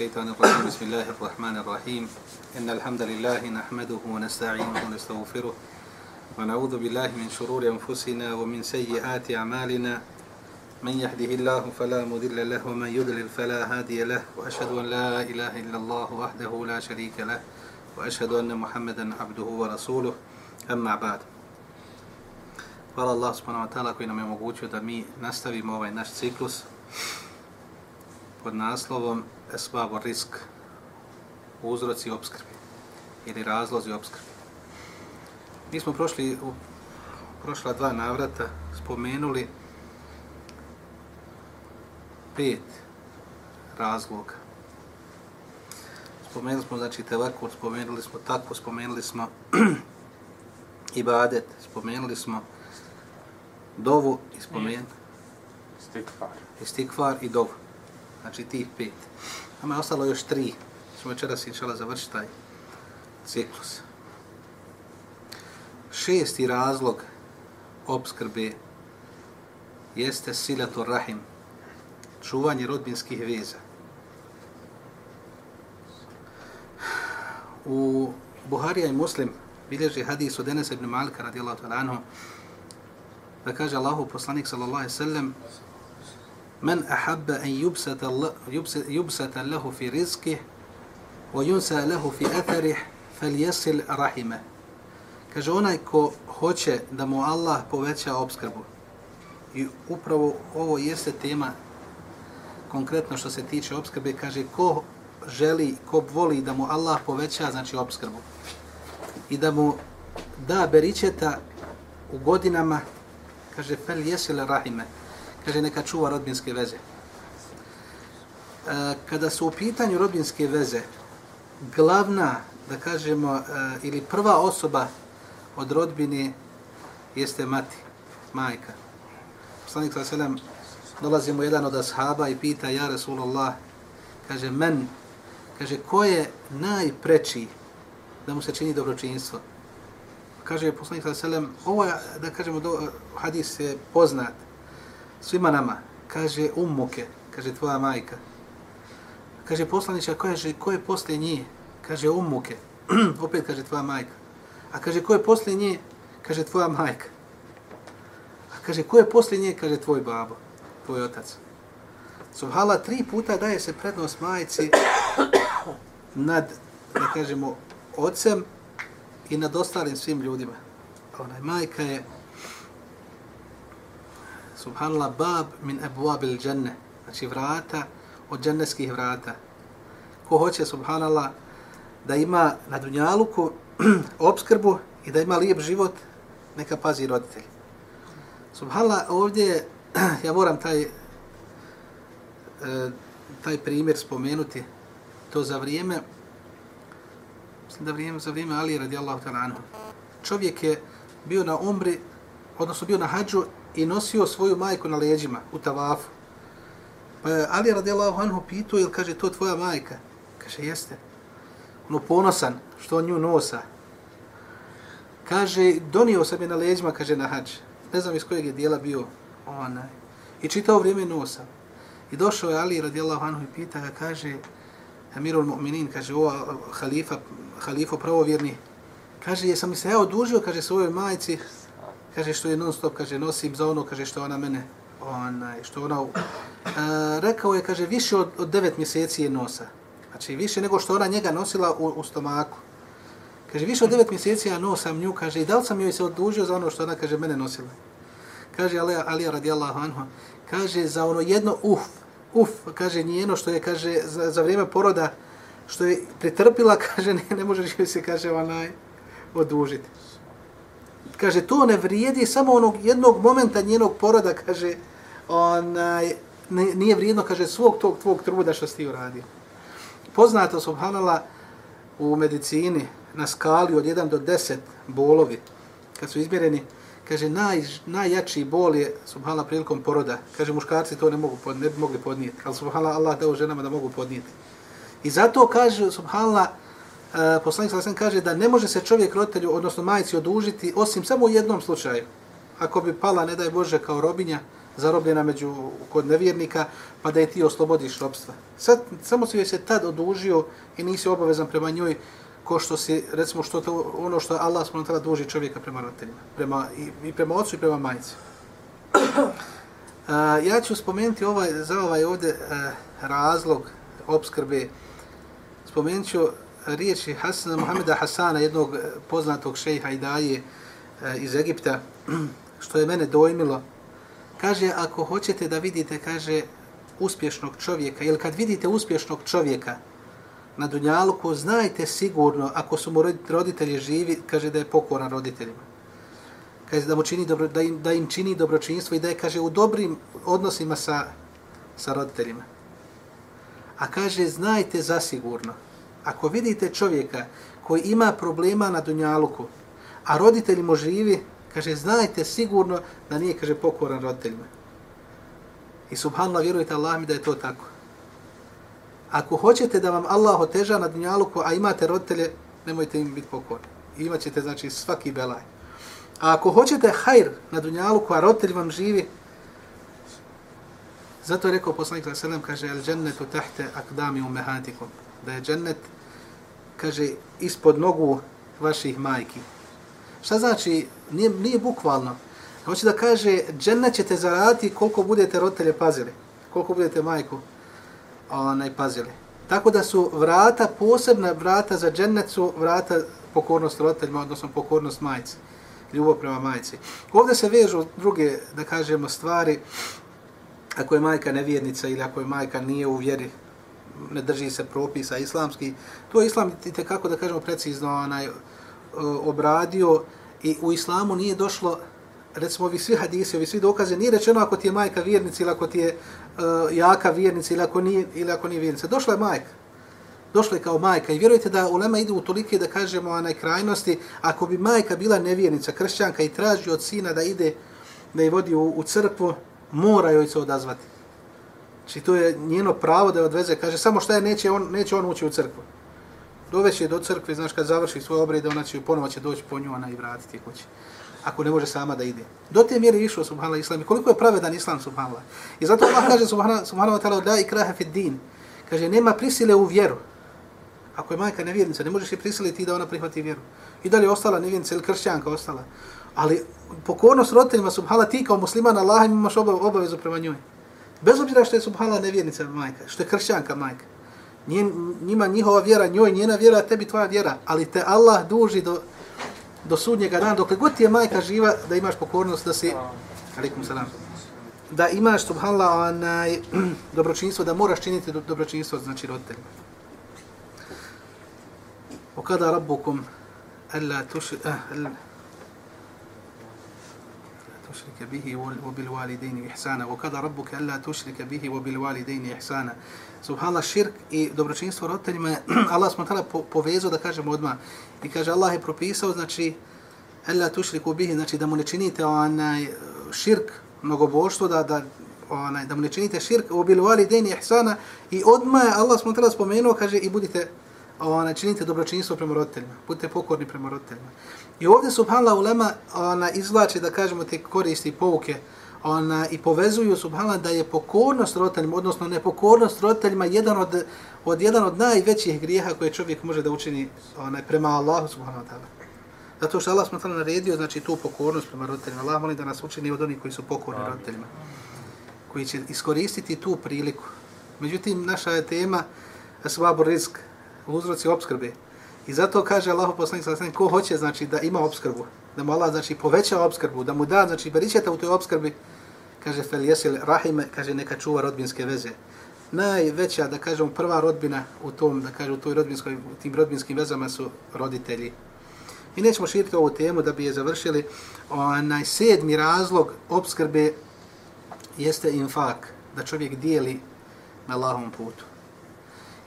الشيطان الرجيم. بسم الله الرحمن الرحيم. إن الحمد لله نحمده ونستعينه ونستغفره ونعوذ بالله من شرور أنفسنا ومن سيئات أعمالنا. من يهده الله فلا مضل له ومن يضلل فلا هادي له. وأشهد أن لا إله إلا الله وحده لا شريك له وأشهد أن محمدا عبده ورسوله. أما بعد Hvala Allah subhanahu wa ta'ala koji nam je omogućio da mi nastavimo ovaj naš ciklus. Pod naslovom Esbabu risk uzroci obskrbi ili razlozi obskrbi. Mi smo prošli u prošla dva navrata spomenuli pet razloga. Spomenuli smo znači tevakur, spomenuli smo takvo, spomenuli smo ibadet, spomenuli smo dovu i spomen... Stikfar. Istikvar i dovu. Znači tih pet. Nama je ostalo još tri. Ćemo večeras inšala završiti taj ciklus. Šesti razlog obskrbe jeste silatul rahim, čuvanje rodbinskih veza. U Buharija i Muslim bilježi hadis od Enes ibn Malika radijallahu ta'ala anhu da kaže Allahu poslanik sallallahu alejhi ve sellem men ahabba an yubsata Allah yubsata lahu fi rizqihi wa yunsa lahu fi atharih falyasil rahima. Kaže onaj ko hoće da mu Allah poveća obskrbu i upravo ovo jeste tema konkretno što se tiče obskrbe kaže ko želi ko voli da mu Allah poveća znači obskrbu i da mu da beričeta u godinama kaže fel jesile rahime, kaže neka čuva rodbinske veze. E, kada su u pitanju rodbinske veze, glavna, da kažemo, e, ili prva osoba od rodbine jeste mati, majka. Poslanik sa selam dolazi mu jedan od ashaba i pita, ja Rasulullah, kaže, men, kaže, ko je najpreči da mu se čini dobročinstvo? kaže poslanik sallallahu selam, ovo je, da kažemo do, hadis je poznat svima nama. Kaže ummuke, kaže tvoja majka. Kaže poslanice, ko je ko je posle nje? Kaže ummuke. Opet kaže tvoja majka. A kaže ko je posle nje? Kaže tvoja majka. A kaže ko je posle nje? Kaže tvoj babo, tvoj otac. Subhala tri puta daje se prednost majci nad, da kažemo, ocem i nad ostalim svim ljudima. Onaj majka je subhanallah bab min abuabil dženne, znači vrata od dženneskih vrata. Ko hoće subhanallah da ima na dunjaluku obskrbu i da ima lijep život, neka pazi roditelji. Subhanallah ovdje ja moram taj e, taj primjer spomenuti to za vrijeme mislim da vrijeme, za vrijeme Ali radijallahu ta'ala anhu. Čovjek je bio na umri, odnosno bio na hađu i nosio svoju majku na leđima u tavafu. Pa je Ali radijallahu anhu pitao, ili kaže, to tvoja majka? Kaže, jeste. Ono ponosan, što on nju nosa. Kaže, donio sam je na leđima, kaže, na hađ. Ne znam iz kojeg je dijela bio onaj. I čitao vrijeme nosa. I došao je Ali radijallahu anhu i pita ga, kaže, Amirul Mu'minin, kaže, o halifa, halifo pravovjerni, kaže, jesam mi se ja odužio, kaže, svojoj majici, kaže, što je non stop, kaže, nosim za ono, kaže, što ona mene, onaj, što ona, uh, rekao je, kaže, više od, od devet mjeseci je nosa. Znači, više nego što ona njega nosila u, u stomaku. Kaže, više od devet mjeseci ja nosam nju, kaže, i da li sam joj se odužio za ono što ona, kaže, mene nosila? Kaže, Ali, Ali radijallahu anhu, kaže, za ono jedno uf, uf, kaže, njeno što je, kaže, za, za vrijeme poroda, što je pretrpila, kaže, ne, ne može se, kaže, onaj, odužiti. Kaže, to ne vrijedi samo onog jednog momenta njenog poroda, kaže, onaj, ne, nije vrijedno, kaže, svog tog tvog truda što si ti uradio. Poznato, subhanala, u medicini, na skali od 1 do 10 bolovi, kad su izmjereni, kaže, naj, najjači bol je, subhala, prilikom poroda. Kaže, muškarci to ne mogu podnijeti, ne bi mogli podnijeti. Ali, subhala, Allah dao ženama da mogu podnijeti. I zato kaže, subhala, E, poslanik sam kaže da ne može se čovjek roditelju, odnosno majici, odužiti, osim samo u jednom slučaju. Ako bi pala, ne daj Bože, kao robinja, zarobljena među, kod nevjernika, pa da je ti oslobodiš robstva. Sad, samo si joj se tad odužio i nisi obavezan prema njoj ko što si, recimo, što to, ono što Allah smo tada duži čovjeka prema roditeljima, prema, i, i prema ocu i prema majici. Uh, ja ću spomenuti ovaj, za ovaj ovdje uh, razlog obskrbe. Spomenut ću riječi Hasana, Muhameda Hasana, jednog eh, poznatog šejha i daje eh, iz Egipta, što je mene dojmilo. Kaže, ako hoćete da vidite, kaže, uspješnog čovjeka, ili kad vidite uspješnog čovjeka na Dunjaluku, znajte sigurno, ako su mu roditelji živi, kaže da je pokoran roditeljima kaže da mu čini dobro, da im, da im čini dobročinstvo i da je kaže u dobrim odnosima sa sa roditeljima. A kaže znajte zasigurno ako vidite čovjeka koji ima problema na dunjaluku, a roditelji mu živi, kaže znajte sigurno da nije kaže pokoran roditeljima. I subhanallah vjerujte Allah mi da je to tako. Ako hoćete da vam Allah oteža na dunjaluku, a imate roditelje, nemojte im biti pokorni. Imaćete znači svaki belaj. A ako hoćete hajr na Dunjaluku, a roditelj vam živi, zato je rekao poslanik sa selem, kaže, el džennetu tahte akdami umehatikum. Da je džennet, kaže, ispod nogu vaših majki. Šta znači? Nije, nije bukvalno. Hoće da kaže, džennet ćete zaraditi koliko budete roditelje pazili. Koliko budete majku onaj, pazili. Tako da su vrata, posebna vrata za džennet su vrata pokornost roditeljima, odnosno pokornost majci ljubav prema majci. Ovdje se vežu druge, da kažemo, stvari, ako je majka nevjernica ili ako je majka nije u vjeri, ne drži se propisa islamski, to je islam i kako da kažemo precizno onaj, e, obradio i u islamu nije došlo recimo ovi svi hadisi, ovi svi dokaze, nije rečeno ako ti je majka vjernica ili ako ti je uh, jaka vjernica ili ako nije, ili ako nije vjernica. Došla je majka došla je kao majka i vjerujete da ulema ide u tolike da kažemo onaj krajnosti, ako bi majka bila nevjernica, kršćanka i traži od sina da ide, da je vodi u, u crkvu, mora joj se odazvati. Znači to je njeno pravo da je odveze, kaže samo šta je, neće on, neće on ući u crkvu. Doveće do crkve, znaš kad završi svoj obred, ona će ponovo će doći po nju, ona i vratiti kući. Ako ne može sama da ide. Do te mjere išao subhanallah islam. I koliko je pravedan islam subhanallah. I zato Allah kaže subhanallah, subhanallah ta'ala da i kraha fid din. Kaže nema prisile u vjeru. Ako je majka nevjernica, ne možeš je prisiliti da ona prihvati vjeru. I da li je ostala nevjernica ili kršćanka ostala. Ali pokornost roditeljima, subhala, ti kao musliman Allah imaš obavezu prema njoj. Bez obzira što je subhala nevjernica majka, što je kršćanka majka. Njen, njima njihova vjera, njoj njena vjera, tebi tvoja vjera. Ali te Allah duži do, do sudnjega dana, dokle god ti je majka živa, da imaš pokornost, da si... Alikum salam. Da imaš, subhala, onaj, dobročinstvo, da moraš činiti do, dobročinstvo, znači roditeljima. O kada rabbukum, alla tuši, ah, eh, تشرك به وبالوالدين إحسانا وقضى ربك ألا تشرك به وبالوالدين إحسانا Subhanallah, širk i dobročinstvo roditeljima, Allah smo tada povezao da kažemo odmah. I kaže, Allah je propisao, znači, Ella tušriku bihi, znači da mu ne činite onaj širk, mnogoboštvo, da, da, onaj, da mu ne činite širk, obilovali deni ihsana i odmah Allah smo tada spomenuo, kaže, i budite ona, činite dobročinstvo prema roditeljima, budite pokorni prema roditeljima. I ovdje subhanallah ulema ona, izvlače, da kažemo, te koristi pouke ona, i povezuju subhanallah da je pokornost roditeljima, odnosno nepokornost roditeljima jedan od, od, jedan od najvećih grijeha koje čovjek može da učini ona, prema Allahu subhanahu wa ta'ala. Zato što Allah smo tamo naredio, znači tu pokornost prema roditeljima. Allah molim da nas učini od onih koji su pokorni roditeljima, koji će iskoristiti tu priliku. Međutim, naša je tema svabu risk, uzroci obskrbe. I zato kaže Allah poslanik sa ko hoće znači da ima obskrbu, da mu Allah znači poveća obskrbu, da mu da znači beričeta u toj obskrbi, kaže fel jesil rahime, kaže neka čuva rodbinske veze. Najveća da kažemo prva rodbina u tom da kaže u toj rodbinskoj u tim rodbinskim vezama su roditelji. I nećemo širiti ovu temu da bi je završili. Onaj sedmi razlog obskrbe jeste infak, da čovjek dijeli na lahom putu.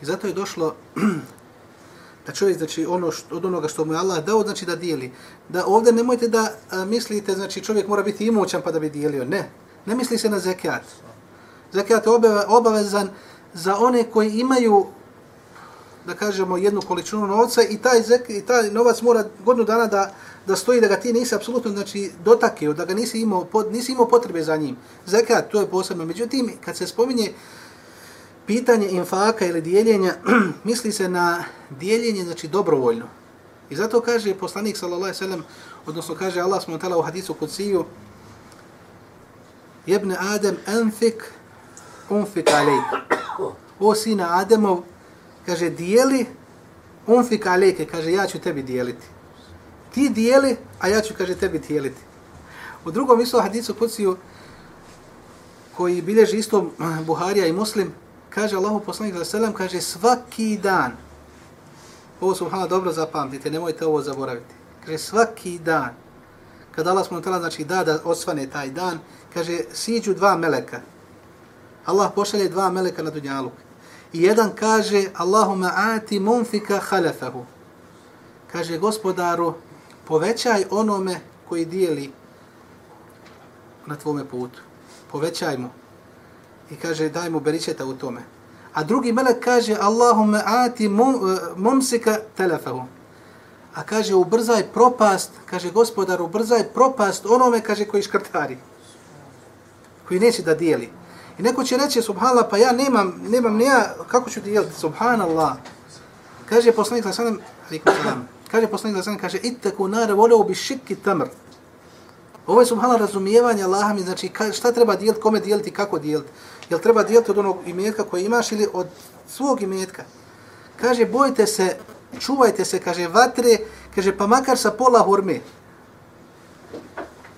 I zato je došlo da čovjek, znači, ono što, od onoga što mu je Allah dao, znači da dijeli. Da ovdje nemojte da a, mislite, znači, čovjek mora biti imućan pa da bi dijelio. Ne. Ne misli se na zekat. Zekat je obavezan za one koji imaju da kažemo, jednu količinu novca i taj, zek, i taj novac mora godinu dana da, da stoji, da ga ti nisi apsolutno znači, dotakio, da ga nisi imao, pod, nisi imao potrebe za njim. Zekat, to je posebno. Međutim, kad se spominje pitanje infaka ili dijeljenja, misli se na dijeljenje, znači dobrovoljno. I zato kaže poslanik sallallahu alejhi ve sellem, odnosno kaže Allah smo tela u hadisu kudsiju, Jebne Adem enfik unfik alejk. O sina Ademov, kaže dijeli unfik alejke, kaže ja ću tebi dijeliti. Ti dijeli, a ja ću, kaže, tebi dijeliti. U drugom isto hadisu kudsiju, koji bilježi isto Buharija i Muslim, kaže Allahu poslanik sallallahu alejhi ve sellem, kaže svaki dan Ovo subhana dobro zapamtite, nemojte ovo zaboraviti. Kaže svaki dan, kada Allah smo tela, znači da da osvane taj dan, kaže siđu dva meleka. Allah pošalje dva meleka na dunjaluk. I jedan kaže Allahumma ati munfika khalafahu. Kaže gospodaru, povećaj onome koji dijeli na tvome putu. Povećaj mu. I kaže daj mu beričeta u tome. A drugi melek kaže Allahumma ati e, mumsika telefahu. A kaže ubrzaj propast, kaže gospodar ubrzaj propast onome kaže koji škrtari. Koji neće da dijeli. I neko će reći subhanallah pa ja nemam, nemam ni ja, kako ću dijeliti subhanallah. Kaže poslanik sallam, alaikum kaže poslanik sallam, kaže ittaku nar walau bi shikki tamr. Ovo je subhanallah razumijevanje Allaha mi, znači šta treba dijeliti, kome dijeliti, kako dijeliti. Jel treba dijeliti od onog imetka koji imaš ili od svog imetka? Kaže, bojte se, čuvajte se, kaže, vatre, kaže, pa makar sa pola hurme.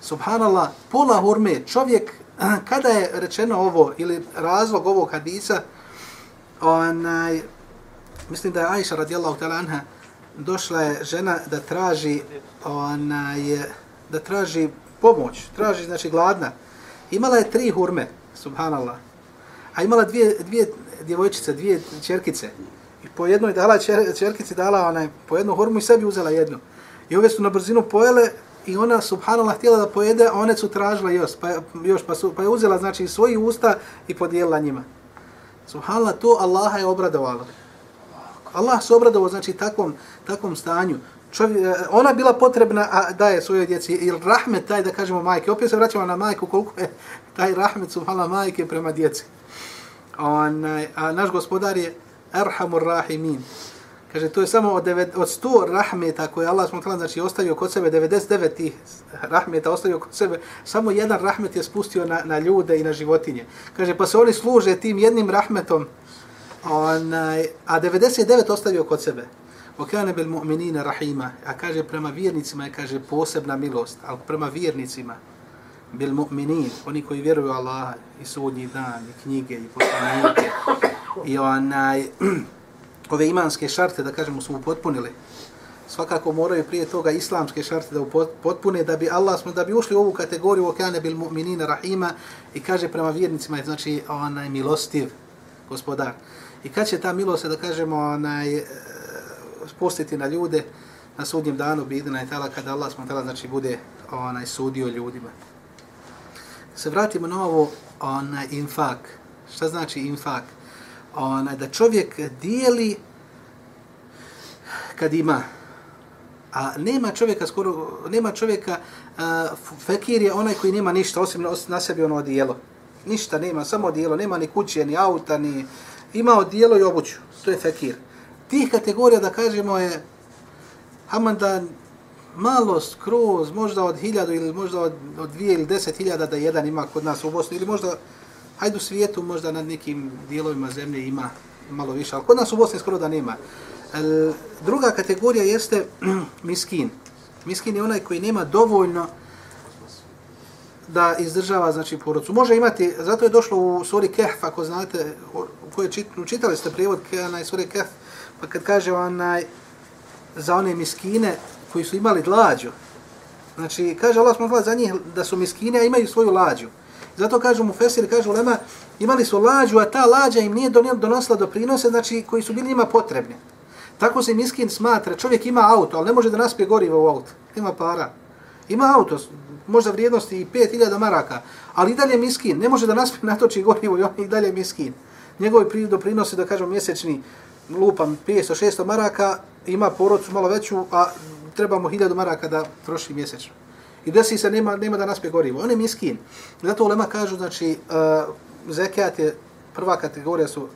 Subhanallah, pola hurme, čovjek, kada je rečeno ovo, ili razlog ovog hadisa, onaj, mislim da je Aisha radijallahu ta'ala anha, došla je žena da traži, onaj, da traži pomoć, traži, znači, gladna. Imala je tri hurme, subhanallah a imala dvije, dvije djevojčice, dvije čerkice. I po jednoj dala čer, čerkici dala onaj, po jednu hurmu i sebi uzela jednu. I ove su na brzinu pojele i ona subhanallah htjela da pojede, a one su tražile još, pa, još, pa, su, pa je uzela znači svoji usta i podijelila njima. Subhanallah, to Allaha je obradovalo. Allah se obradovao znači takvom, takvom stanju. Čovjek, e, ona bila potrebna a daje svojoj djeci ili rahmet taj da kažemo majke. Opet se vraćamo na majku koliko je taj rahmet subhanallah majke prema djeci onaj, a naš gospodar je Erhamur Rahimin. Kaže, to je samo od, devet, od sto rahmeta koje Allah smo tala, znači ostavio kod sebe, 99 tih rahmeta ostavio kod sebe, samo jedan rahmet je spustio na, na ljude i na životinje. Kaže, pa se oni služe tim jednim rahmetom, onaj, a 99 ostavio kod sebe. وكان بالمؤمنين رحيما a kaže prema vjernicima je kaže posebna milost, ali prema vjernicima, bil mu'minin, oni koji vjeruju Allaha i sudnji dan, i knjige, i poslanike, i onaj, ove imanske šarte, da kažemo, su upotpunili. Svakako moraju prije toga islamske šarte da upotpune, da bi Allah smo, da bi ušli u ovu kategoriju okane bil mu'minina rahima i kaže prema vjernicima, znači onaj milostiv gospodar. I kad će ta milost, da kažemo, onaj, spustiti na ljude, na sudnjem danu bi idena i tala kada Allah smo tala, znači bude onaj sudio ljudima se vratimo na ovo onaj infak. Šta znači infak? Onaj, da čovjek dijeli kad ima. A nema čovjeka skoro, nema čovjeka, uh, fekir je onaj koji nema ništa, osim na sebi ono odijelo. Ništa nema, samo odijelo, nema ni kuće, ni auta, ni... Ima odijelo i obuću, to je fekir. Tih kategorija, da kažemo, je Hamandan malo skroz, možda od hiljadu ili možda od, od dvije ili deset hiljada da jedan ima kod nas u Bosni ili možda, hajde u svijetu možda na nekim dijelovima zemlje ima malo više, ali kod nas u Bosni skoro da nema. E, druga kategorija jeste miskin. Miskin je onaj koji nema dovoljno da izdržava znači porodcu. Može imati, zato je došlo u suri Kehf, ako znate, u čit, čitali ste prijevod na suri Kehf, pa kad kaže onaj, za one miskine, koji su imali lađu. Znači, kaže Allah smo za njih da su miskine, a imaju svoju lađu. Zato kažu mu Fesir, kažu Lema, imali su lađu, a ta lađa im nije donosila doprinose, znači, koji su bili njima potrebni. Tako se miskin smatra, čovjek ima auto, ali ne može da naspije gorivo u auto. Ima para. Ima auto, možda vrijednosti i 5000 maraka, ali i dalje miskin, ne može da naspije natoči gorivo i on i dalje miskin. Njegovi doprinosi, da kažem, mjesečni lupam 500-600 maraka, ima porodcu malo veću, a trebamo 1000 maraka da troši mjesečno. I desi se, nema, nema da nas gorivo. On je miskin. Zato ulema kažu, znači, uh, zekijat je, prva kategorija su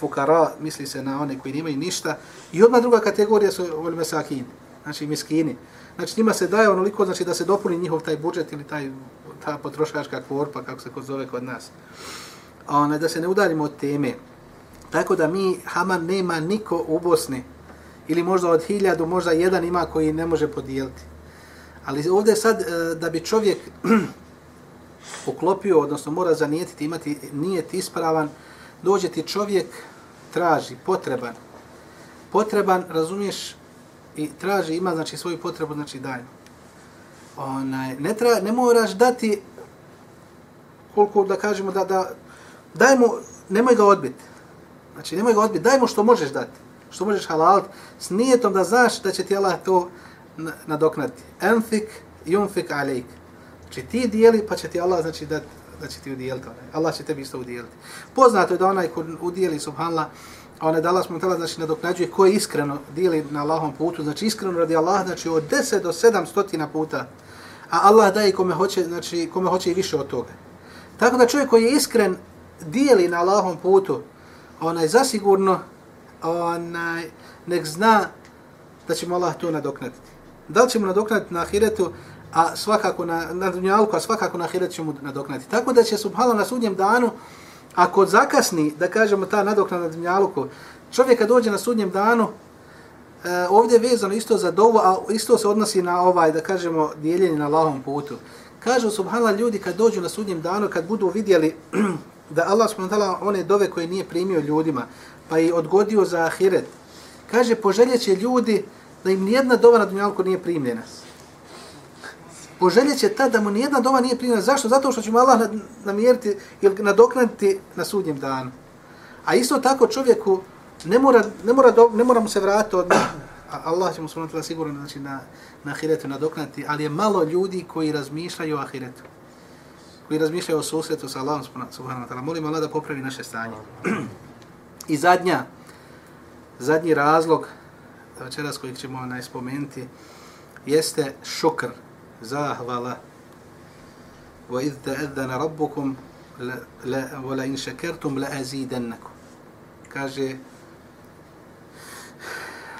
fukara, misli se na one koji nemaju ništa, i odmah druga kategorija su uleme sakin, znači miskini. Znači njima se daje onoliko, znači da se dopuni njihov taj budžet ili taj, ta potrošačka korpa, kako se kod zove kod nas. Ona, da se ne udarimo od teme. Tako da mi, Haman nema niko u Bosni, ili možda od hiljadu, možda jedan ima koji ne može podijeliti. Ali ovdje sad, e, da bi čovjek uklopio, odnosno mora zanijetiti, imati nijet ispravan, dođe ti čovjek, traži, potreban, potreban, razumiješ, i traži, ima znači svoju potrebu, znači daj. Onaj, ne, tra, ne moraš dati koliko da kažemo da, da daj mu, nemoj ga odbiti. Znači, nemoj ga odbiti, daj mu što možeš dati. Što možeš halal, s nijetom da znaš da će ti Allah to nadoknati. Enfik, yunfik alejk. Znači, ti dijeli, pa će ti Allah, znači, dati da će ti udjeliti. Allah će tebi isto udijeliti. Poznato je da onaj ko udijeli subhanallah, a onaj da Allah smo tela, znači, nadoknađuje ko je iskreno dijeli na Allahom putu, znači iskreno radi Allah, znači od 10 do 700 puta, a Allah daje kome hoće, znači kome hoće i više od toga. Tako da čovjek koji je iskren dijeli na Allahom putu, onaj zasigurno, onaj, nek zna da će mu Allah to nadoknaditi. Da li će mu nadoknaditi na ahiretu, a svakako na, na dunjalku, a svakako na ahiretu će mu nadoknaditi. Tako da će subhano na sudnjem danu, ako zakasni, da kažemo ta nadoknada na dunjalku, čovjek kad dođe na sudnjem danu, e, ovdje je vezano isto za dovu, a isto se odnosi na ovaj, da kažemo, dijeljenje na lahom putu. Kažu subhanallah ljudi kad dođu na sudnjem danu, kad budu vidjeli da Allah subhanallah one dove koje nije primio ljudima, pa i odgodio za ahiret, kaže poželjeće ljudi da im nijedna dova na dunjalku nije primljena poželjet će tad da mu nijedna dova nije primljena. Zašto? Zato što će mu Allah namjeriti ili nadoknaditi na sudnjem danu. A isto tako čovjeku ne mora, ne mora, do, ne mora mu se vratiti od a Allah će mu svojno sigurno znači, na, na ahiretu nadoknati, ali je malo ljudi koji razmišljaju o ahiretu. Koji razmišljaju o susretu sa Allahom subhanahu wa ta'ala. Molim Allah da popravi naše stanje. I zadnja, zadnji razlog večeras kojeg ćemo najspomenuti jeste šukr, zahvala. Wa idh ta'adhana rabbukum la wa la in shakartum la azidannakum. Kaže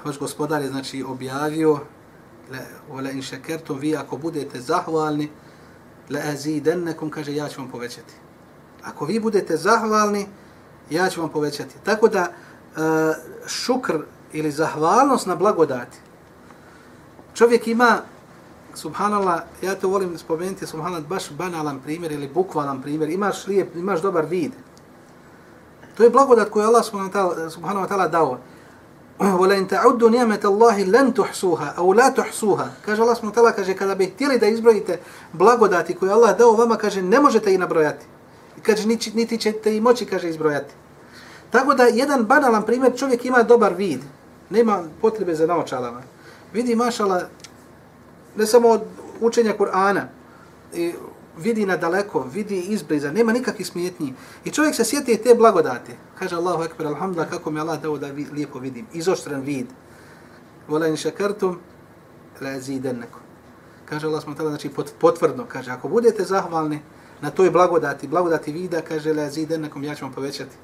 Vaš gospodar je znači objavio la wa la in shakartum vi ako budete zahvalni la azidannakum kaže ja ću vam povećati. Ako vi budete zahvalni ja ću vam povećati. Tako da e, šukr ili zahvalnost na blagodati čovjek ima subhanallah, ja to volim spomenuti, subhanallah, baš banalan primjer ili bukvalan primjer, imaš lijep, imaš dobar vid. To je blagodat koju Allah subhanahu wa ta'ala dao. Wala in ta'uddu ni'mat Allahi lan tuhsuha aw la tuhsuha. Kaže Allah subhanahu wa ta'ala kaže kada bi htjeli da izbrojite blagodati koje Allah dao vama kaže ne možete ih nabrojati. I Kaže niti, niti ćete i moći kaže izbrojati. Tako da jedan banalan primjer čovjek ima dobar vid. Nema potrebe za naočalama. Vidi mašala ne samo od učenja Kur'ana, i vidi na daleko, vidi izbliza, nema nikakvih smjetnji. I čovjek se sjeti te blagodate. Kaže Allahu ekber, alhamdulillah, kako mi Allah dao da vi, lijepo vidim. Izoštren vid. Vola in šakartum, la zidennekom. Kaže Allah smutala, znači potvrdno, kaže, ako budete zahvalni na toj blagodati, blagodati vida, kaže, la zidennekom, ja ću vam povećati.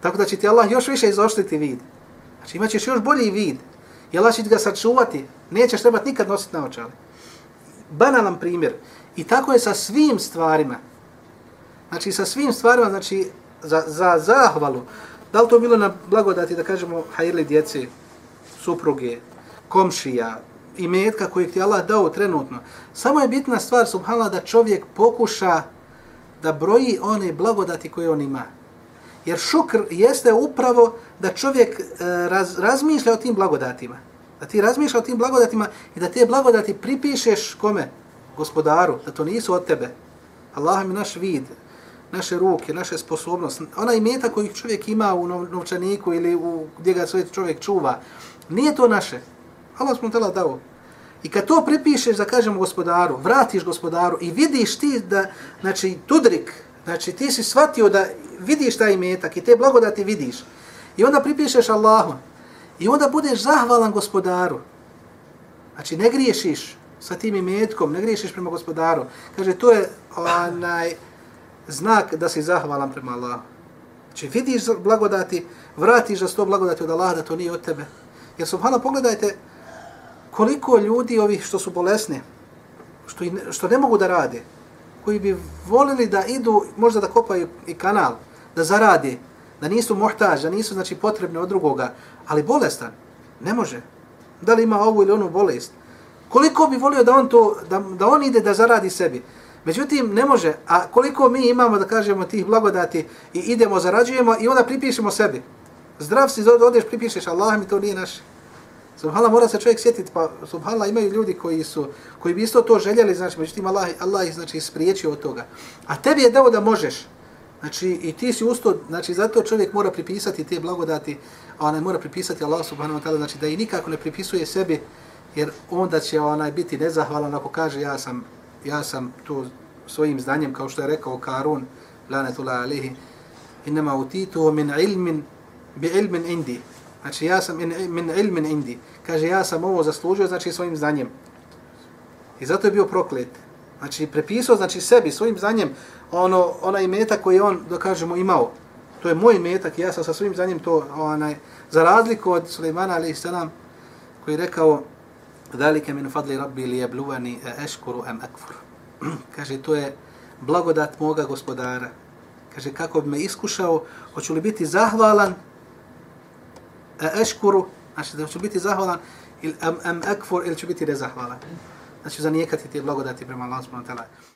Tako da će ti Allah još više izoštriti vid. Znači imat ćeš još bolji vid. I Allah će ga sačuvati. Nećeš trebati nikad nositi na očali banalan primjer. I tako je sa svim stvarima. Znači, sa svim stvarima, znači, za, za zahvalu, da li to bilo na blagodati, da kažemo, hajirli djece, supruge, komšija, i metka kojeg ti Allah dao trenutno. Samo je bitna stvar, subhanallah, da čovjek pokuša da broji one blagodati koje on ima. Jer šukr jeste upravo da čovjek e, raz, razmišlja o tim blagodatima da ti razmišlja o tim blagodatima i da te blagodati pripišeš kome? Gospodaru, da to nisu od tebe. Allah mi naš vid, naše ruke, naše sposobnost, ona imeta koji čovjek ima u novčaniku ili u gdje ga sve čovjek čuva, nije to naše. Allah smo tela dao. I kad to pripišeš, da kažem gospodaru, vratiš gospodaru i vidiš ti da, znači, tudrik, znači ti si shvatio da vidiš taj metak i te blagodati vidiš. I onda pripišeš Allahu. I onda budeš zahvalan gospodaru. Znači, ne griješiš sa tim imetkom, ne griješiš prema gospodaru. Kaže, to je onaj znak da si zahvalan prema Allahu. Znači, vidiš blagodati, vratiš za sto blagodati od Allaha, da to nije od tebe. Jer subhano, pogledajte koliko ljudi ovih što su bolesni, što, i, što ne mogu da rade, koji bi volili da idu, možda da kopaju i kanal, da zarade, da nisu mohtaž, da nisu znači, potrebne od drugoga, ali bolestan, ne može. Da li ima ovu ili onu bolest? Koliko bi volio da on to, da, da on ide da zaradi sebi? Međutim, ne može. A koliko mi imamo, da kažemo, tih blagodati i idemo, zarađujemo i onda pripišemo sebi. Zdrav si, odeš, pripišeš Allah mi to nije naše. Subhanallah, mora se čovjek sjetiti, pa subhanallah, imaju ljudi koji su, koji bi isto to željeli, znači, međutim, Allah, Allah ih, znači, spriječio od toga. A tebi je dao da možeš. Znači, i ti si usto, znači, zato čovjek mora pripisati te blagodati, a onaj mora pripisati Allah subhanahu wa ta'ala, znači, da i nikako ne pripisuje sebi, jer onda će onaj biti nezahvalan ako kaže ja sam, ja sam tu svojim znanjem, kao što je rekao Karun, lanetullah alihi, inma utitu min ilmin, bi ilmin indi. Znači, ja sam in, min ilmin indi. Kaže, ja sam ovo zaslužio, znači, svojim znanjem. I zato je bio proklet. Znači, prepisao, znači, sebi, svojim znanjem, ono, onaj metak koji on, da kažemo, imao. To je moj metak, ja sam sa svojim znanjem to, onaj, za razliku od Sulejmana, alejhi selam koji je rekao, Dalike min fadli rabbi li jebluvani ashkuru e eškuru em ekfur. Kaže, to je blagodat moga gospodara. Kaže, kako bi me iskušao, hoću li biti zahvalan e eškuru, znači da ću biti zahvalan, ili am, am ekfur, ili ću biti nezahvalan. Znači, zanijekati ti blagodati prema Allah subhanahu wa ta'ala.